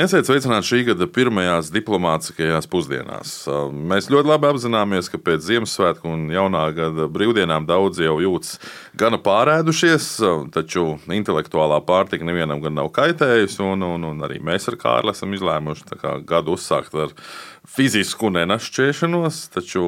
Esiet sveicināti šī gada pirmajās diplomātiskajās pusdienās. Mēs ļoti labi apzināmies, ka pēc Ziemassvētku un jaunā gada brīvdienām daudzi jau jūtas gana pārēdušies, taču intelektuālā pārtika nevienam gan nav kaitējusi. Un, un, un arī mēs ar Kārlu esam izlēmuši gadu uzsākt ar fizisku nenašķēšanos, taču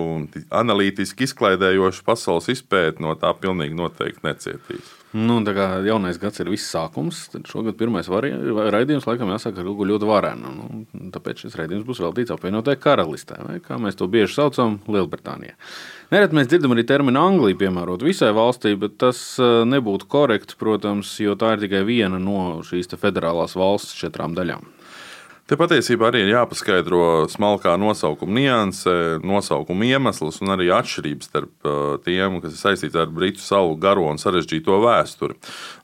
analītiski izklaidējošu pasaules izpēti no tā pilnīgi noteikti necietīs. Nu, tā kā jaunais gads ir viss sākums, tad šogad pirmais raidījums laikam jāsaka ar ļoti varenu. Nu, tāpēc šis raidījums būs veltīts apvienotajai karalistē, vai kā mēs to bieži saucam, Lielbritānijā. Nereti mēs dzirdam arī terminu Anglija piemērot visai valstī, bet tas eh, nebūtu korekti, protams, jo tā ir tikai viena no šīs federālās valsts četrām daļām. Te patiesībā arī ir jāpaskaidro smalkā nosaukuma nianse, nosaukuma iemesls un arī atšķirības starp uh, tiem, kas ir saistīti ar Britu salu garo un sarežģīto vēsturi.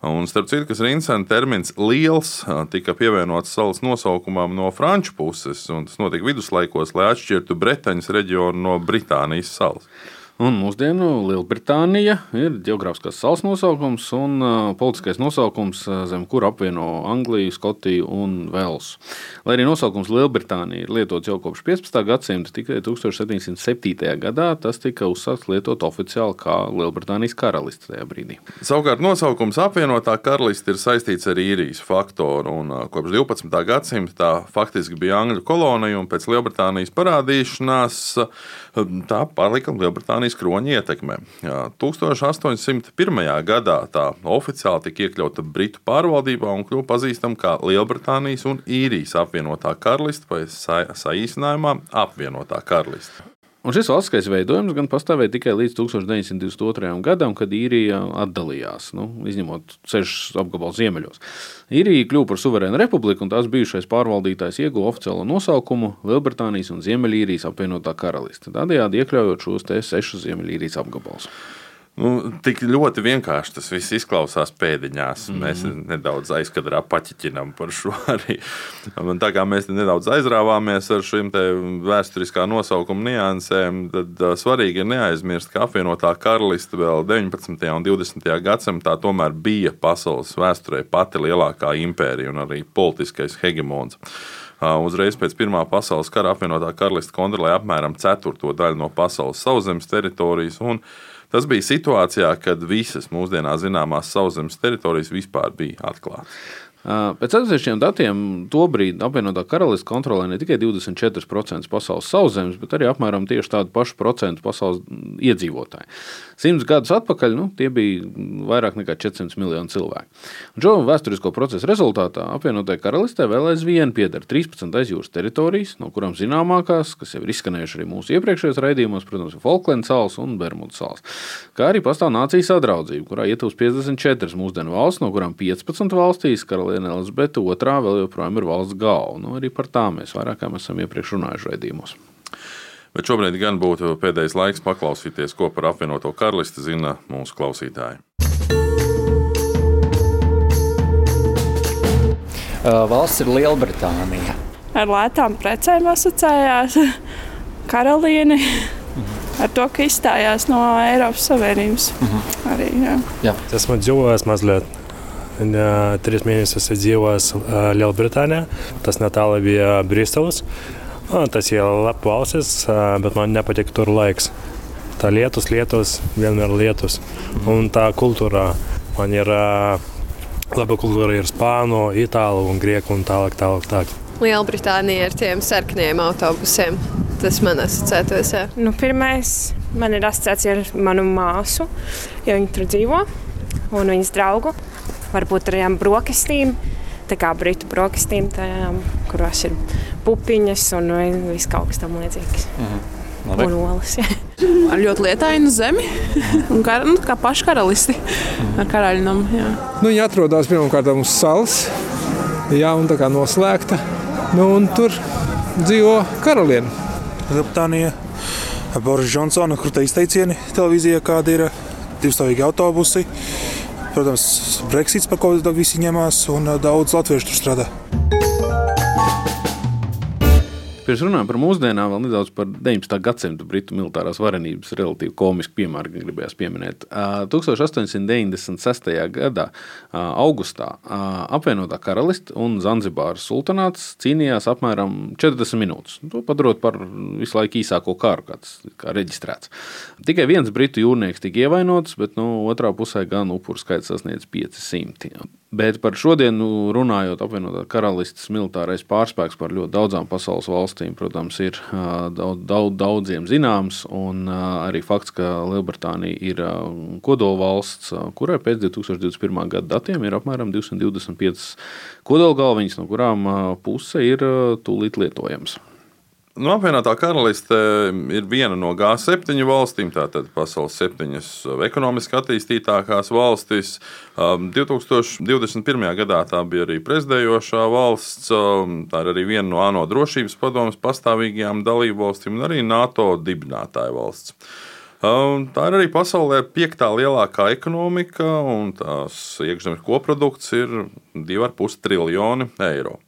Un starp citu, kas ir interesanti, termins liels uh, tika pievienots salas nosaukumam no franču puses, un tas notika viduslaikos, lai atšķirtu Bretaņas reģionu no Britānijas salas. Un mūsdienu Lielbritānija ir geogrāfiskās salas nosaukums un politiskais nosaukums, zem kura apvieno Angliju, Skotiju un Velsu. Lai arī nosaukums Lielbritānija ir lietots jau kopš 15. gadsimta, tikai 1707. gadā tas tika uzsākts lietot oficiāli kā Lielbritānijas karaliste tajā brīdī. Savukārt nosaukums apvienotā karaliste ir saistīts ar īrijas faktoru, un kopš 12. gadsimta tā faktiski bija Angļu kolonija, un pēc Lielbritānijas parādīšanās tā palika Lielbritānijas Lielbritānijas kroņa ietekmē. 1801. gadā tā oficiāli tika iekļauta Britu pārvaldībā un kļuva pazīstama kā Lielbritānijas un Īrijas apvienotā karaliste vai sa saīsinājumā apvienotā karaliste. Un šis valstiskais veidojums gan pastāvēja tikai līdz 1922. gadam, kad īrija atdalījās, nu, izņemot sešus apgabalus ziemeļos. Īrija kļuva par suverēnu republiku, un tās bijušais pārvaldītājs ieguva oficiālo nosaukumu Lielbritānijas un Ziemeļīrijas apvienotā karaliste, tādējādi iekļaujot šos sešus Ziemeļīrijas apgabalus. Nu, tik ļoti vienkārši tas viss izklausās pēdiņās. Mm. Mēs nedaudz aizkadrā paķiķinām par šo arī. Tā kā mēs nedaudz aizrāvāmies ar šīm vēsturiskā nosaukuma niansēm, tad svarīgi ir neaizmirst, ka apvienotā karaliste vēl 19. un 20. gadsimtā tomēr bija pasaules vēsturē pati lielākā impērija un arī politiskais hegemons. Uzreiz pēc Pirmā pasaules kara apvienotā karaliste kontrolēja apmēram ceturto daļu no pasaules sauszemes teritorijas. Tas bija situācijā, kad visas mūsdienās zināmās sauszemes teritorijas vispār bija atklātas. Pēc atsevišķiem datiem, tobrīd apvienotā karalists kontrolē ne tikai 24% pasaules sauszemes, bet arī apmēram tieši tādu pašu procentu pasaules iedzīvotāju. Simts gadus atpakaļ nu, tie bija vairāk nekā 400 miljoni cilvēku. Un šo vēsturisko procesu rezultātā apvienotajai karalistē vēl aizvien pieder 13 aizjūras teritorijas, no kurām zināmākās, kas jau ir izskanējušas arī mūsu iepriekšējos raidījumos, protams, ir Falklands salas un Bermudas salas. Kā arī pastāv nācijas sadraudzība, kurā ietilpst 54 mūsdienu valsts, no kurām 15 valstīs karaliene Elizabete II vēl joprojām ir valsts galva. Nu, arī par tām mēs vairāk kā mēs esam iepriekš runājuši raidījumos. Bet šobrīd gan būtu pēdējais laiks paklausīties, ko par apvienoto karalisti zina mūsu klausītāji. Valsts ir Lielbritānija. Ar lētām precēm asociējās karalieni. Mhm. Ar to, ka izstājās no Eiropas Savienības. Mhm. Arī, jā. Jā. Esmu dzīvojis mazliet Trīs mēnešus dzīvojis Lielbritānijā. Tas netālu bija Briselis. Tas ir labs valsts, bet man nepatīk tur laiks. Tā lietus, lietus, vienmēr lietus. Un tā kultūra man ir laba kultūra, ir spāņu, itāļu un grieķu un tālāk, tālāk. tālāk. Lielbritānija ar tiem sarkaniem autobusiem. Tas man asociētos. Nu, pirmais man ir asociēts ar manu māsu, jo viņa tur dzīvo, un viņas draugu. Varbūt ar tādām brokastīm, tā kā britu brokastīm, tajām, kurās ir pupiņas un viss kaut kas tamlīdzīgs. Mhm. Labi. Un olas. ar ļoti lietainu zemi un kar, nu, kā pašu karalisti ar karaļnam. Jā. Nu, viņa atrodas pirmkārt uz salas, jā, un tā kā noslēgta. Nu, un tur dzīvo karaliene. Lielbritānija, Boris Džonsona, kur te izteicieni televīzijā, kāda ir divstāvīgi autobusi. Protams, Brexits, par ko visi ņemās, un daudz latviešu tur strādā. Pirms runājām par mūsdienām, vēl nedaudz par 19. gadsimta britu militārās varenības relatīvi komisku piemēru, gan gribējās pieminēt. 1896. gadā, augustā, apvienotā karaliste un Zanzibāras sultanāts cīnījās apmēram 40 minūtes. To padarot par visu laiku īsāko karu, kāds kā reģistrēts. Tikai viens britu jūrnieks tika ievainots, bet nu, otrā pusē gan upuru skaits sasniedz 500. Bet par šodienu runājot, apvienotā karalistes militārais pārspēks par ļoti daudzām pasaules valstīm, protams, ir daudz, daudz, daudziem zināms. Arī fakts, ka Lielbritānija ir kodolvalsts, kurai pēc 2021. gada datiem ir apmēram 225 kodolgalviņas, no kurām puse ir tūlīt lietojams. Nu, apvienotā karaliste ir viena no G7 valstīm, tātad pasaules septiņas ekonomiski attīstītākās valstis. 2021. Um, gadā tā bija arī prezidējošā valsts, tā ir arī viena no ANO drošības padomas pastāvīgajām dalību valstīm un arī NATO dibinātāja valsts. Tā ir arī pasaulē piektā lielākā ekonomika, un tās iekšzemes koprodukts ir 2,5 triljoni eiro.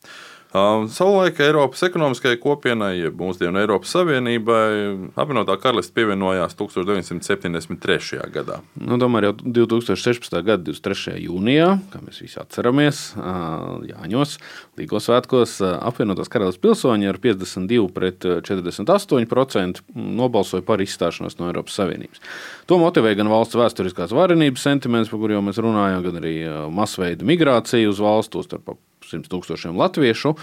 Savulaik Eiropas ekonomiskajai kopienai, jeb mūsdienu Eiropas Savienībai, apvienotā karaliste pievienojās 1973. gadā. Nu, tomēr jau 2016. gada 23. jūnijā, kā mēs visi atceramies, Jāņos, Līgos svētkos, apvienotās karalistes pilsoņi ar 52 pret 48% nobalsoja par izstāšanos no Eiropas Savienības. To motivēja gan valsts vēsturiskās varenības sentiments, par kuriem mēs runājām, gan arī masveida migrācija uz valstu, starp 100 tūkstošiem latviešu,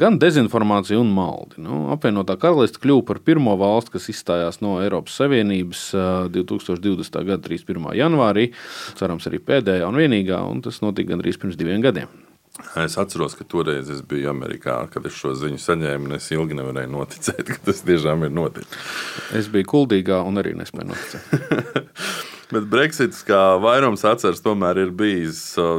gan dezinformācija un maldi. Nu, apvienotā karaliste kļuva par pirmo valsti, kas izstājās no Eiropas Savienības 2020. gada 31. janvārī. Cerams, arī pēdējā un vienīgā, un tas notika gandrīz pirms diviem gadiem. Es atceros, ka toreiz es biju Amerikā, kad es šo ziņu saņēmu, un es ilgi nevarēju noticēt, ka tas tiešām ir noticis. Es biju kuldīgā un arī nespēju noticēt. Bet Brexits, kā vairums atceras, tomēr ir bijis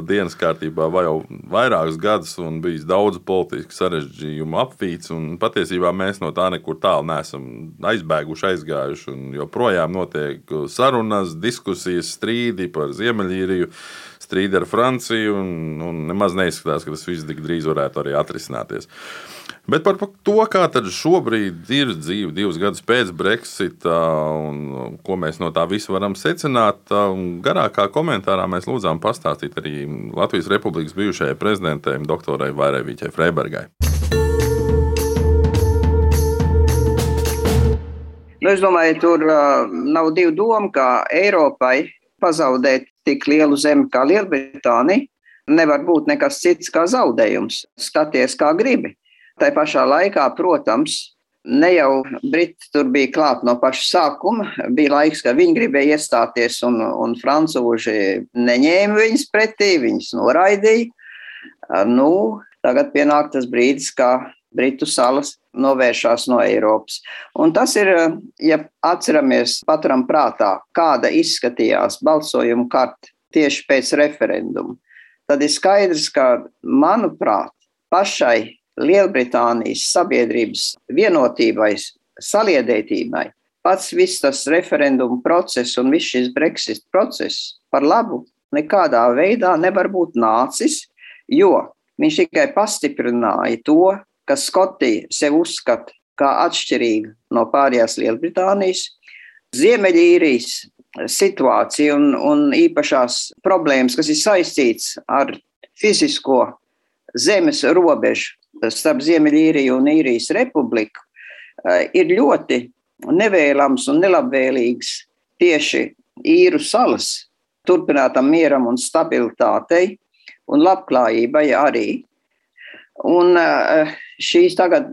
dienas kārtībā jau vairākus gadus un bijis daudz politisku sarežģījumu apvīts. Patiesībā mēs no tā nekur tālu neesam aizbēguši, aizgājuši. Joprojām notiek sarunas, diskusijas, strīdi par Ziemeļīriju, strīdi ar Franciju. Un, un nemaz neizskatās, ka tas viss tik drīz varētu arī atrisināties. Bet par to, kā šobrīd ir dzīve divus gadus pēc Brexita un ko mēs no tā visa varam secināt, garākā komentārā mēs lūdzām pastāstīt arī Latvijas Republikas bijušajai prezidentei, doktorai Vairēviķai Freibergai. Nu, es domāju, tur uh, nav divu domu, ka Eiropai pazaudēt tik lielu zemi kā Lielbritānija nevar būt nekas cits kā zaudējums. Skaties, kā gribi. Tā pašā laikā, protams, ne jau Briti tur bija klāt no paša sākuma. Bija laiks, kad viņi gribēja iestāties, un, un francūži neņēma viņus pretī, viņus noraidīja. Nu, tagad pienāk tas brīdis, kad Britu salas novēršās no Eiropas. Un tas ir, ja atceramies, paturam prātā, kāda izskatījās balsojuma karte tieši pēc referenduma, tad ir skaidrs, ka, manuprāt, pašai Lielbritānijas sabiedrības vienotībai, saliedētībai, pats viss tas referendumu process un viss šis Brexit process par labu nekādā veidā nevar būt nācis, jo viņš tikai pastiprināja to, ka Skotija sev uzskata kā atšķirīga no pārējās Lielbritānijas, Ziemeļīrijas situācija un, un īpašās problēmas, kas ir saistīts ar fizisko zemes robežu starp Ziemeļīriju un Īrijas republiku eh, ir ļoti nevēlams un nelabvēlīgs tieši īru salas turpinātam mieram un stabilitātei un labklājībai arī. Un eh, šīs tagad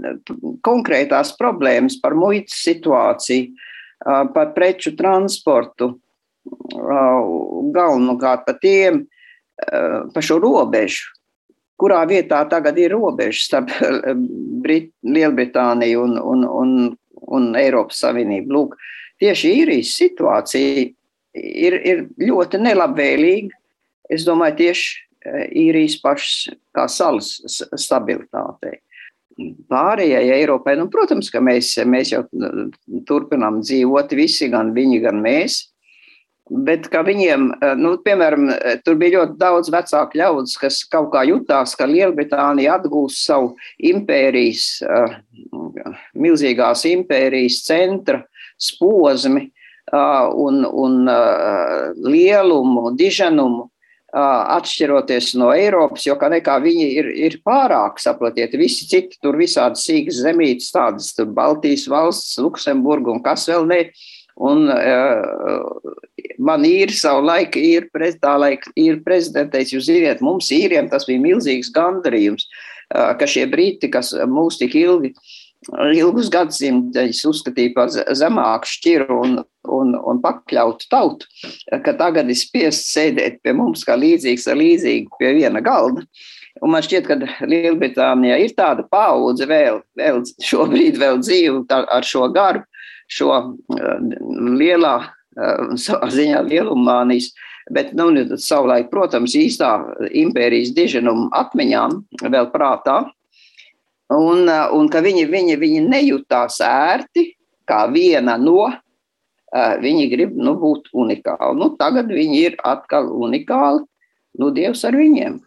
konkrētās problēmas par muitas situāciju, eh, par preču transportu, galvenokārt par tiem, par šo robežu kurā vietā tagad ir robeža starp Brit Lielbritāniju un, un, un, un Eiropas Savienību. Lūk, tieši īrijas situācija ir, ir ļoti nelabvēlīga. Es domāju, tieši īrijas pašas kā salas stabilitātei. Pārējai Eiropai, nu, protams, ka mēs, mēs jau turpinām dzīvot, visi, gan viņi, gan mēs. Bet viņiem, nu, piemēram, tur bija ļoti daudz vecāku ļaudis, kas kaut kā jutās, ka Lielbritānija atgūs savu impērijas, milzīgās impērijas centra posmi un, un lielumu, diženumu atšķiroties no Eiropas, jo kā nekā viņi ir, ir pārāk, saprotiet, visi citi tur visādi sīkas zemītes, tādas tur Baltijas valsts, Luksemburga un kas vēl ne. Un uh, man ir savu laiku, ir, prez, laika, ir prezidentēs, jūs ziniet, mums īriem tas bija milzīgs gandarījums, uh, ka šie briti, kas mūs tik ilgi uh, ilgus gadsimtus uzskatīja par zemāku šķiru un, un, un pakļautu tautu, ka tagad ir spiest sēdēt pie mums kā līdzīgs ar līdzīgu pie viena galda. Un man šķiet, ka Lielbritānijā ir tāda paudze vēl, vēl šobrīd vēl dzīva ar šo garu, šo lielā, savā ziņā lielumānijas, bet, nu, savulaik, protams, īstā impērijas diženuma atmiņām vēl prātā un, uh, un ka viņi, viņi, viņi nejūtās ērti kā viena no. Uh, viņi grib nu, būt unikāli. Nu, tagad viņi ir atkal unikāli. Nu, Dievs ar viņiem.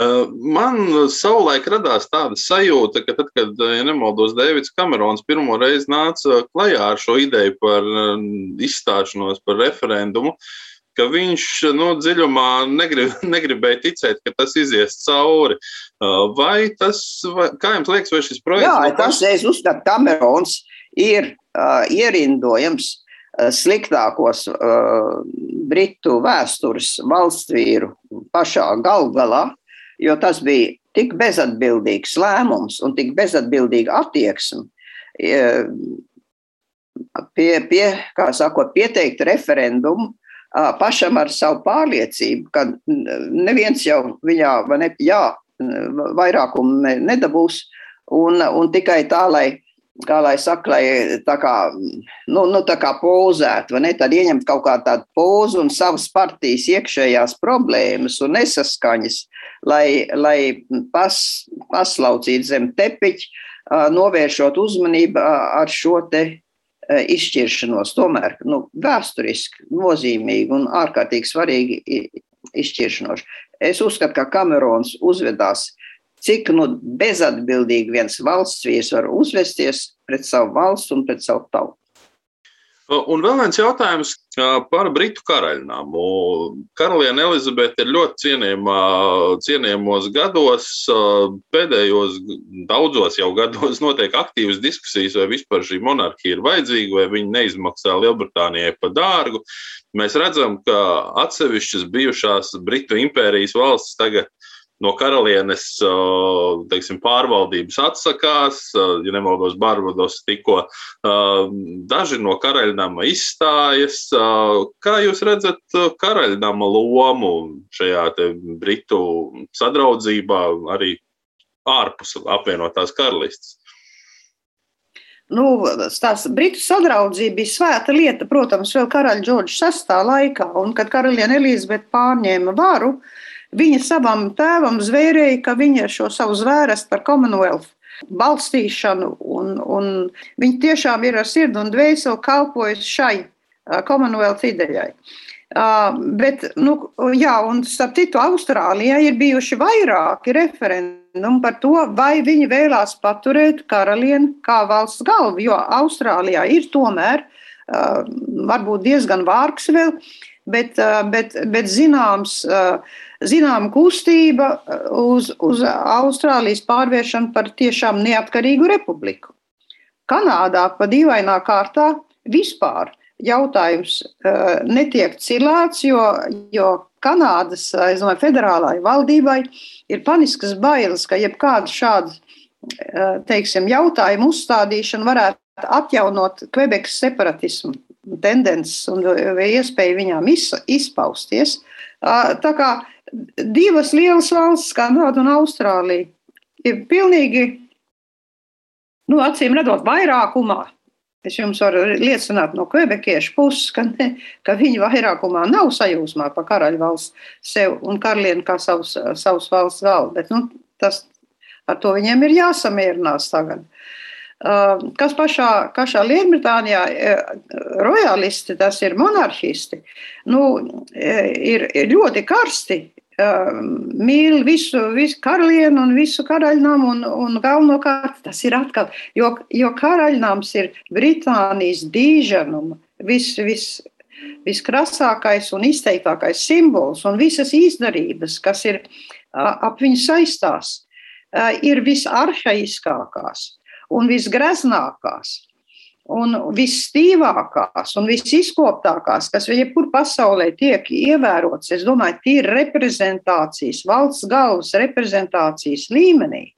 Uh, man savulaik radās tāda sajūta, ka tad, kad, ja nemaldos, Deivids Kamerons pirmo reizi nāca klajā ar šo ideju par izstāšanos par referendumu, uh, ka viņš nu, dziļumā negrib, negribēja ticēt, ka tas izies cauri. Uh, vai tas, vai, kā jums liekas, vai šis projekts? Jā, tas, es uzskatu, Kamerons ir uh, ierindojams uh, sliktākos uh, Britu vēstures valstsvīru pašā galvgalā, jo tas bija tik bezatbildīgs lēmums un tik bezatbildīga attieksme. Pie, pie, kā sakot, pieteikt referendumu pašam ar savu pārliecību, ka neviens jau viņā ne, jā, vairākumu nedabūs, un, un tikai tā, lai, kā lai saka, lai tā kā, nu, nu, tā kā pozētu, vai ne, tad ieņemt kaut kā tādu pozu un savas partijas iekšējās problēmas un nesaskaņas, lai, lai pas, paslaucītu zem tepiņu, novēršot uzmanību ar šo te izšķiršanos, tomēr nu, vēsturiski nozīmīgi un ārkārtīgi svarīgi izšķiršanos. Es uzskatu, ka Kamerons uzvedās, cik nu, bezatbildīgi viens valsts vīrs var uzvesties pret savu valsts un pret savu tautu. Un vēl viens jautājums par Britu karaļnāmu. Karaliene Elizabete ir ļoti cienījama, cienījamos gados. Pēdējos daudzos jau gados notiek aktīvas diskusijas, vai vispār šī monarhija ir vajadzīga, vai viņa neizmaksā Lielbritānijai par dārgu. Mēs redzam, ka atsevišķas bijušās Britu impērijas valstis tagad no karalienes teiksim, pārvaldības atsakās. Ja nemaldos, Barbados tikko daži no karaļnama izstājas. Kā jūs redzat karaļnama lomu šajā Britu sadraudzībā, arī ārpus apvienotās karalistes? Nu, tās Britu sadraudzība bija svēta lieta, protams, vēl karaļa Džordža sastā laikā, un kad karaliene Elizabete pārņēma varu, uh, Viņa savam tēvam zvērēja, ka viņa šo savu zvērstu par Commonwealth balstīšanu, un, un viņa tiešām ir ar sirdi un dvēseli kalpojusi šai Commonwealth idejai. Uh, bet, nu, jā, un starp citu, Austrālijā ir bijuši vairāki referendumi par to, vai viņi vēlās paturēt karalieni kā valsts galvu, jo Austrālijā ir tomēr uh, varbūt diezgan vārgs vēl, bet, uh, bet, bet zināms, uh, zināma kustība uh, uz, uz Austrālijas pārvēršanu par tiešām neatkarīgu republiku. Kanādā pa dīvainā kārtā vispār jautājums uh, netiek cilēts, jo, jo Kanādas domāju, federālajai valdībai ir paniskas bailes, ka jebkāda šāda uh, teiksim, jautājuma uzstādīšana varētu atjaunot Kvebekas separatismu tendences un iespēju viņām izpausties. Tā kā divas lielas valsts, Kanāda un Austrālija, ir pilnīgi, nu, acīm redzot, vairākumā. Es jums varu liecināt no kvebekiešu puses, ka, ne, ka viņi vairākumā nav sajūsmā par karaļvalsts sev un karalieni kā savus, savus valsts galvu. Bet nu, tas, ar to viņiem ir jāsamierinās tagad. kas pašā, pašā Lielbritānijā rojalisti, tas ir monarhisti, nu, ir, ir ļoti karsti mīl visu, visu karalienu un visu karaļnām, un, un galvenokārt tas ir atkal, jo, jo karaļnāms ir Britānijas dīženuma vis, vis, viskrasākais un izteiktākais simbols, un visas izdarības, kas ir ap viņu saistās, ir visarhaiskākās un visgreznākās un visstīvākās un visizkoptākās, kas jebkur pasaulē tiek ievērotas, es domāju, ir reprezentācijas, valsts galvas reprezentācijas līmenī.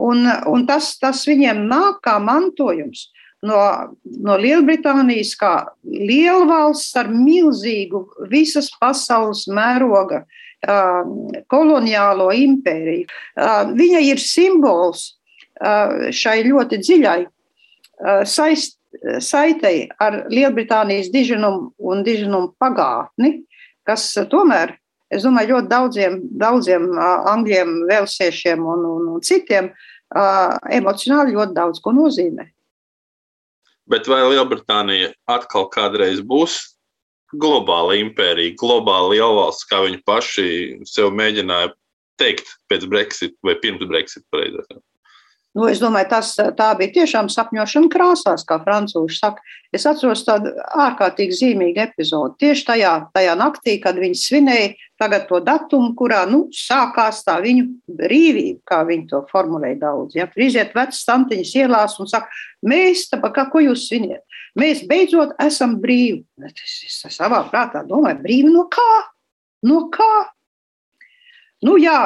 Un, un tas, tas viņiem nāk kā mantojums no, no Lielbritānijas, kā lielvalsts ar milzīgu visas pasaules mēroga uh, koloniālo impēriju. Uh, viņa ir simbols uh, šai ļoti dziļai saist, saitei ar Lielbritānijas diženumu un diženumu pagātni, kas tomēr, es domāju, ļoti daudziem, daudziem angļiem, velsiešiem un, un, un citiem emocionāli ļoti daudz ko nozīmē. Bet vai Lielbritānija atkal kādreiz būs globāla impērija, globāla lielvalsts, kā viņi paši sev mēģināja teikt pēc Brexit vai pirms Brexit? Pareizāk? Nu, es domāju, tas bija tiešām sapņošana krāsās, kā frančūzi saka. Es atceros tādu ārkārtīgi zīmīgu epizodi. Tieši tajā, tajā naktī, kad viņi svinēja to datumu, kurā nu, sākās tā viņu brīvība, kā viņi to formulēja daudz. Ja? Tur iziet vecas tantiņas ielās un saka, mēs tāpēc, kā, ko jūs sviniet? Mēs beidzot esam brīvi. Es, es savā prātā domāju, brīvi no kā? No kā? Nu, jā,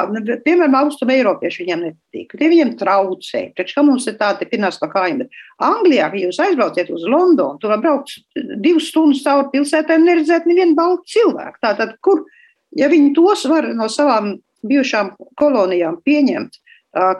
piemēram, austrumu eiropieši viņiem nepatīk. Tie viņiem traucē. Taču kā mums ir tāda pinās no kājām, bet Anglijā, ja jūs aizbrauciet uz Londonu, tur var braukt divas stundas cauri pilsētā un neredzēt nevienu baltu cilvēku. Tātad, kur, ja viņi tos var no savām bijušām kolonijām pieņemt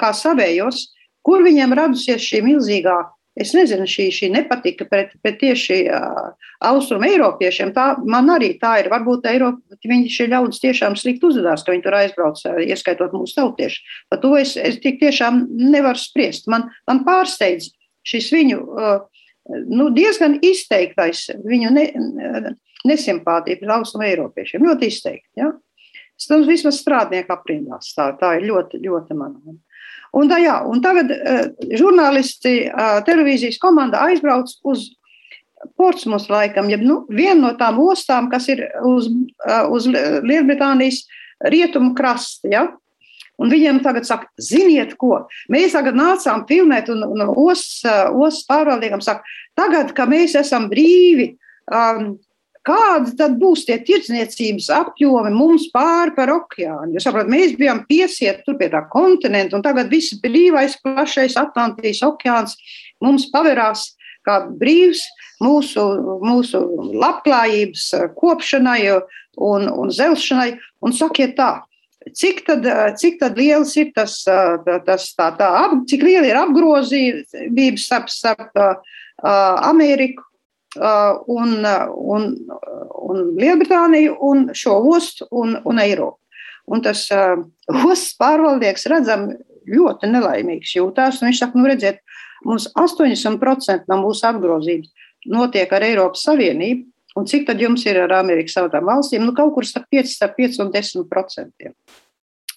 kā savējos, kur viņiem radusies šī milzīgā Es nezinu, šī, šī nepatika pret, pret tieši uh, austrumu eiropiešiem. Tā man arī tā ir. Varbūt Eiropa, viņi šie ļaudis tiešām slikti uzvedās, ka viņi tur aizbrauc, ieskaitot mūsu tautieši. Par to es, es tik tiešām nevaru spriest. Man, man pārsteidz šis viņu uh, nu, diezgan izteiktais, viņu ne, nesimpātija pret austrumu eiropiešiem. Ļoti izteikti. Ja? Tas vismaz strādnieku aprindās. Tā, tā ir ļoti, ļoti manāma. Un, tā, jā, un tagad uh, žurnālisti, uh, televīzijas komanda aizbrauc uz Portsmouth laikam, jeb nu, vienu no tām ostām, kas ir uz, uh, uz Lielbritānijas rietumu krasta. Ja? Un viņiem tagad saka, ziniet, ko mēs tagad nācām filmēt, un, un ostas, ostas pārvaldniekam saka, tagad, kad mēs esam brīvi, um, Kādi tad būs tie tirdzniecības apjomi mums pāri par okeānu? Jūs saprotat, mēs bijām piesiet tur pie tā kontinenta, un tagad viss brīvais, plašais Atlantijas okeāns mums paverās kā brīvs mūsu, mūsu labklājības kopšanai un, un zelšanai. Un sakiet tā, cik tad, cik tad liels ir tas, tas tā, tā ap, cik liela ir apgrozījums starp, starp uh, Ameriku un, un, un Lielbritāniju, un šo ostu un, un Eiropu. Un tas uh, ostas pārvaldnieks redzam ļoti nelaimīgs jūtās. Viņš saka, nu redziet, mums 80% no mūsu apgrozības notiek ar Eiropas Savienību. Un cik tad jums ir ar Amerikas Savienotām valstīm? Nu, kaut kur starp 5, starp 5 un 10 procentiem.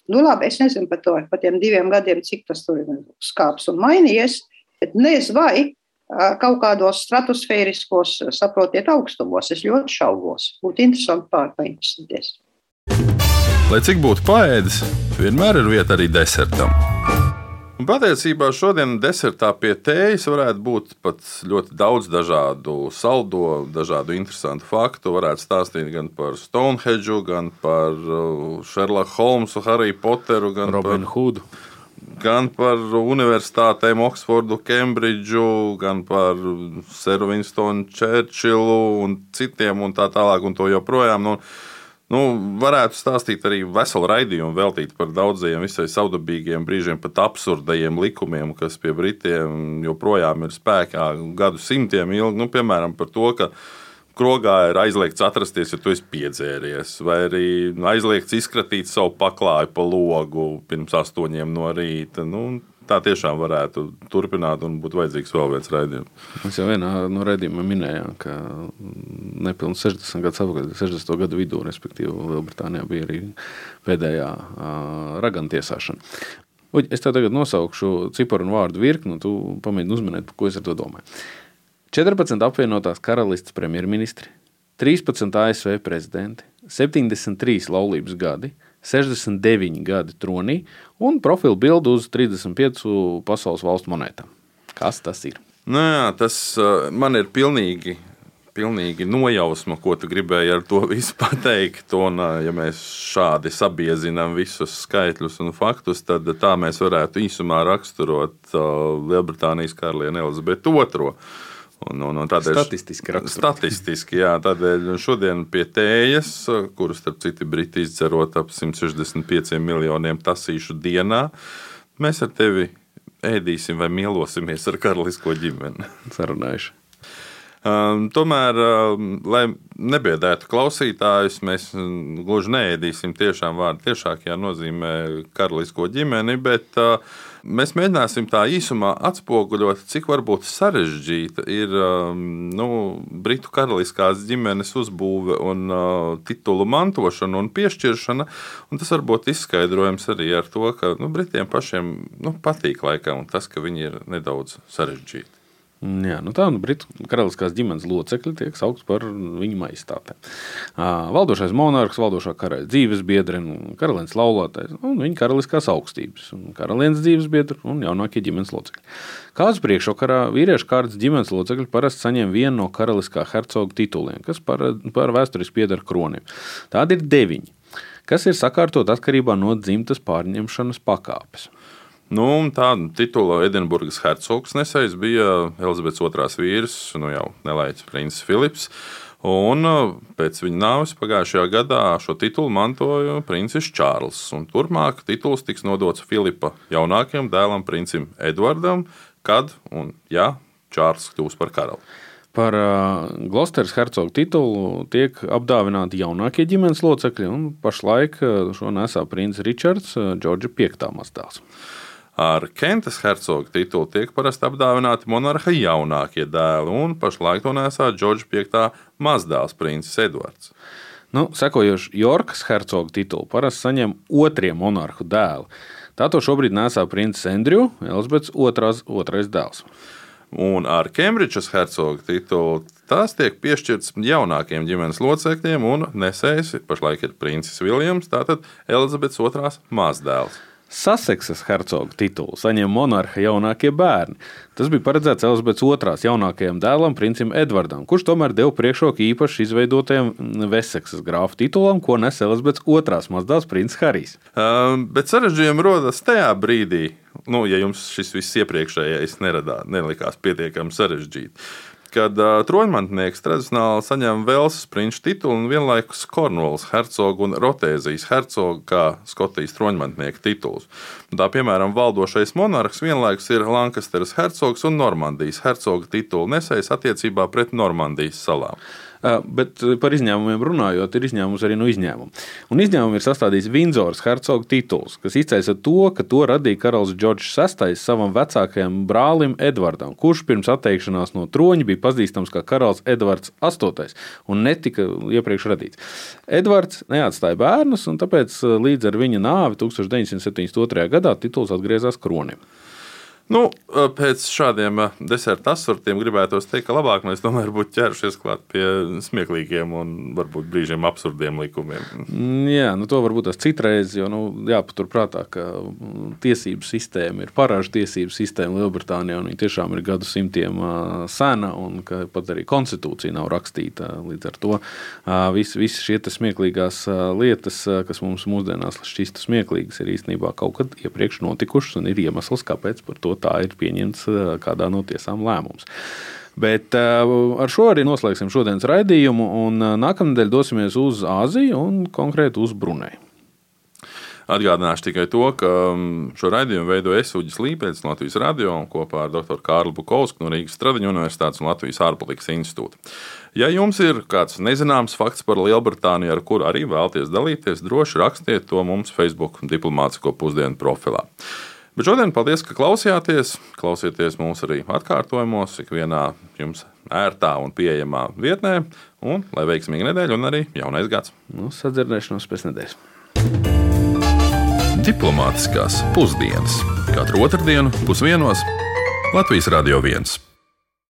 Nu, labi, es nezinu par to, par tiem diviem gadiem, cik tas tur ir skāps un mainījies. Bet nezinu, vai kaut kādos stratosfēriskos, saprotiet, augstumos. Es ļoti šaubos. Būtu interesanti pārpainteresēties. Lai cik būtu paēdis, vienmēr ir vieta arī desertam. Un patiesībā šodien desertā pie tējas varētu būt pat ļoti daudz dažādu saldo, dažādu interesantu faktu. Varētu stāstīt gan par Stonehenge, gan par Sherlock Holmesu, Harry Potteru, gan Robinu par Hoodu gan par universitātēm, Oksfordu, Kembridžu, gan par Seru Winstonu, Čērčilu un citiem, un tā tālāk, un to joprojām. Nu, nu, varētu stāstīt arī veselu raidījumu, veltīt par daudziem visai savdabīgiem brīžiem, pat absurdajiem likumiem, kas pie Britiem joprojām ir spēkā gadu simtiem ilgi. Nu, piemēram, par to, ka krogā ir aizliegts atrasties, ja tu esi piedzēries, vai arī aizliegts izkratīt savu paklāju pa logu pirms astoņiem no rīta. Nu, tā tiešām varētu turpināt un būtu vajadzīgs vēl viens raidījums. Mēs jau vienā no raidījumiem minējām, ka nepilnīgi 60 gadus atpakaļ, 60. gadu vidū, respektīvi, Lielbritānijā bija arī pēdējā uh, ragana tiesāšana. Uģi, es tev tagad nosaukšu ciparu un vārdu virkni, un tu pamēģini uzminēt, ko es ar to domāju. 14 apvienotās karalistes premjerministri, 13 ASV prezidenti, 73 laulības gadi, 69 gadi tronī un profilu bildu uz 35 pasaules valstu monētām. Kas tas ir? Nu, jā, tas uh, man ir pilnīgi pilnīgi nojausma, ko tu gribēji ar to visu pateikt. Un, ja mēs šādi sabiezinām visus skaitļus un faktus, tad tā mēs varētu īsumā raksturot Lielbritānijas karalieni Elizabetu II. Un, un, un tādēļ, statistiski raksturot. Statistiski, jā, tādēļ šodien pie tējas, kuras, starp citu, briti izdzerot ap 165 miljoniem tasīšu dienā, mēs ar tevi ēdīsim vai mielosimies ar karalisko ģimeni. Sarunājuši. Um, tomēr, um, lai nebiedētu klausītājus, mēs um, gluži neēdīsim tiešām vārdu tiešākajā nozīmē karalisko ģimeni, bet uh, mēs mēģināsim tā īsumā atspoguļot, cik varbūt sarežģīta ir um, nu, Britu karaliskās ģimenes uzbūve un uh, titulu mantošana un piešķiršana. Un tas varbūt izskaidrojams arī ar to, ka nu, Britiem pašiem nu, patīk laikam tas, ka viņi ir nedaudz sarežģīti. Jā, nu tā nu, Britu karaliskās ģimenes locekļi tiek saukti par viņa maistātēm. Valdošais monarhs, valdošā karaļa dzīves biedri, karalienes laulātais un viņa karaliskās augstības, karalienes dzīves biedri un jaunākie ģimenes locekļi. Kāds priekšvakarā vīriešu kārtas ģimenes locekļi parasti saņem vienu no karaliskā hercoga tituliem, kas par, par vēsturiski pieder kronim. Tādi ir deviņi, kas ir sakārtot atkarībā no dzimtas pārņemšanas pakāpes. Nu, Tādu titulu Edinburgas hercogs nesējis bija Elizabetes II vīrs, nu jau nelaiķis princis Filips. Un uh, pēc viņa nāves pagājušajā gadā šo titulu mantoja princis Čārls. Turpmāk tituls tiks nodots Filipa jaunākajam dēlam, princim Edvardam, kad un ja Čārls kļūs par karali. Par uh, Gloucester's hercogu titulu tiek apdāvināti jaunākie ģimenes locekļi, un pašlaik uh, šo nesā princis Ričards, Džordža V. mazdēls. Ar Kentas hercoga titulu tiek parasti apdāvināti monarha jaunākie dēli, un pašlaik to nesā Džordža V. mazdēls, princis Edvards. Nu, sekojoši Jorkas hercoga titulu parasti saņem otrie monarhu dēli. Tā to šobrīd nesā princis Andrew, Elizabetes otrās, otrais dēls. Un ar Kembridžas hercoga titulu tās tiek piešķirts jaunākiem ģimenes locekļiem, un nesējis pašlaik ir princis Viljams, tātad Elizabetes otrās mazdēls. Saseksas hercoga titulu saņem monarha jaunākie bērni. Tas bija paredzēts Elizabetes II jaunākajam dēlam, princim Edvardam, kurš tomēr deva priekšroku īpaši izveidotajam Veseksas grāfa titulam, ko nes Elizabetes II mazdēls princis Harijs. Um, bet sarežģījumi rodas tajā brīdī, nu, ja jums šis viss iepriekšējais neradā, nelikās pietiekami sarežģīti kad uh, troņmantnieks tradicionāli saņem Velsas prinča titulu un vienlaikus Kornvalas hercogu un Rotēzijas hercogu kā Skotijas troņmantnieka tituls. Tā piemēram, valdošais monarhs vienlaikus ir Lankasteras hercogs un Normandijas hercoga titulu nesējis attiecībā pret Normandijas salām. Bet par izņēmumiem runājot, ir izņēmums arī no izņēmuma. Un izņēmumu ir sastādījis Vindzors hercoga tituls, kas izceļas to, ka to radīja karalis Džordžs VI savam vecākajam brālim Edvardam, kurš pirms atteikšanās no troņa bija pazīstams kā karalis Edvards VIII un netika iepriekš radīts. Edvards neatstāja bērnus, un tāpēc līdz ar viņa nāvi 1972. gadā tituls atgriezās kronim. Nu, pēc šādiem deserta asartiem gribētos teikt, ka labāk mēs tomēr būtu ķērušies klāt pie smieklīgiem un varbūt brīžiem absurdiem likumiem. Mm, jā, nu to varbūt tas citreiz, jo nu, jāpaturprātā, ka tiesību sistēma ir parāžu tiesību sistēma Lielbritānijā, un viņa tiešām ir gadu simtiem sena, un ka pat arī konstitūcija nav rakstīta. Līdz ar to visi vis šie smieklīgās lietas, kas mums mūsdienās šķistu smieklīgas, ir īstenībā kaut kad iepriekš notikušas, un ir iemesls, kāpēc par to tā ir pieņemts kādā no tiesām lēmums. Bet ar šo arī noslēgsim šodienas raidījumu, un nākamnedēļ dosimies uz Āziju un konkrēti uz Brunei. Atgādināšu tikai to, ka šo raidījumu veido Esuģis Līpēns no Latvijas radio kopā ar dr. Kārlu Bukovsku no Rīgas Stradiņu Universitātes un Latvijas ārpolitikas institūta. Ja jums ir kāds nezināms fakts par Lielbritāniju, ar kuru arī vēlties dalīties, droši rakstiet to mums Facebook diplomātsko pusdienu profilā. Bet šodien paldies, ka klausījāties. Klausieties mūs arī atkārtojumos, ikvienā jums ērtā un pieejamā vietnē. Un lai veiksmīga nedēļa un arī jaunais gads. Nu, sadzirdēšanos pēc nedēļas. Diplomātiskās pusdienas katru otrdienu pusdienos Latvijas Radio 1.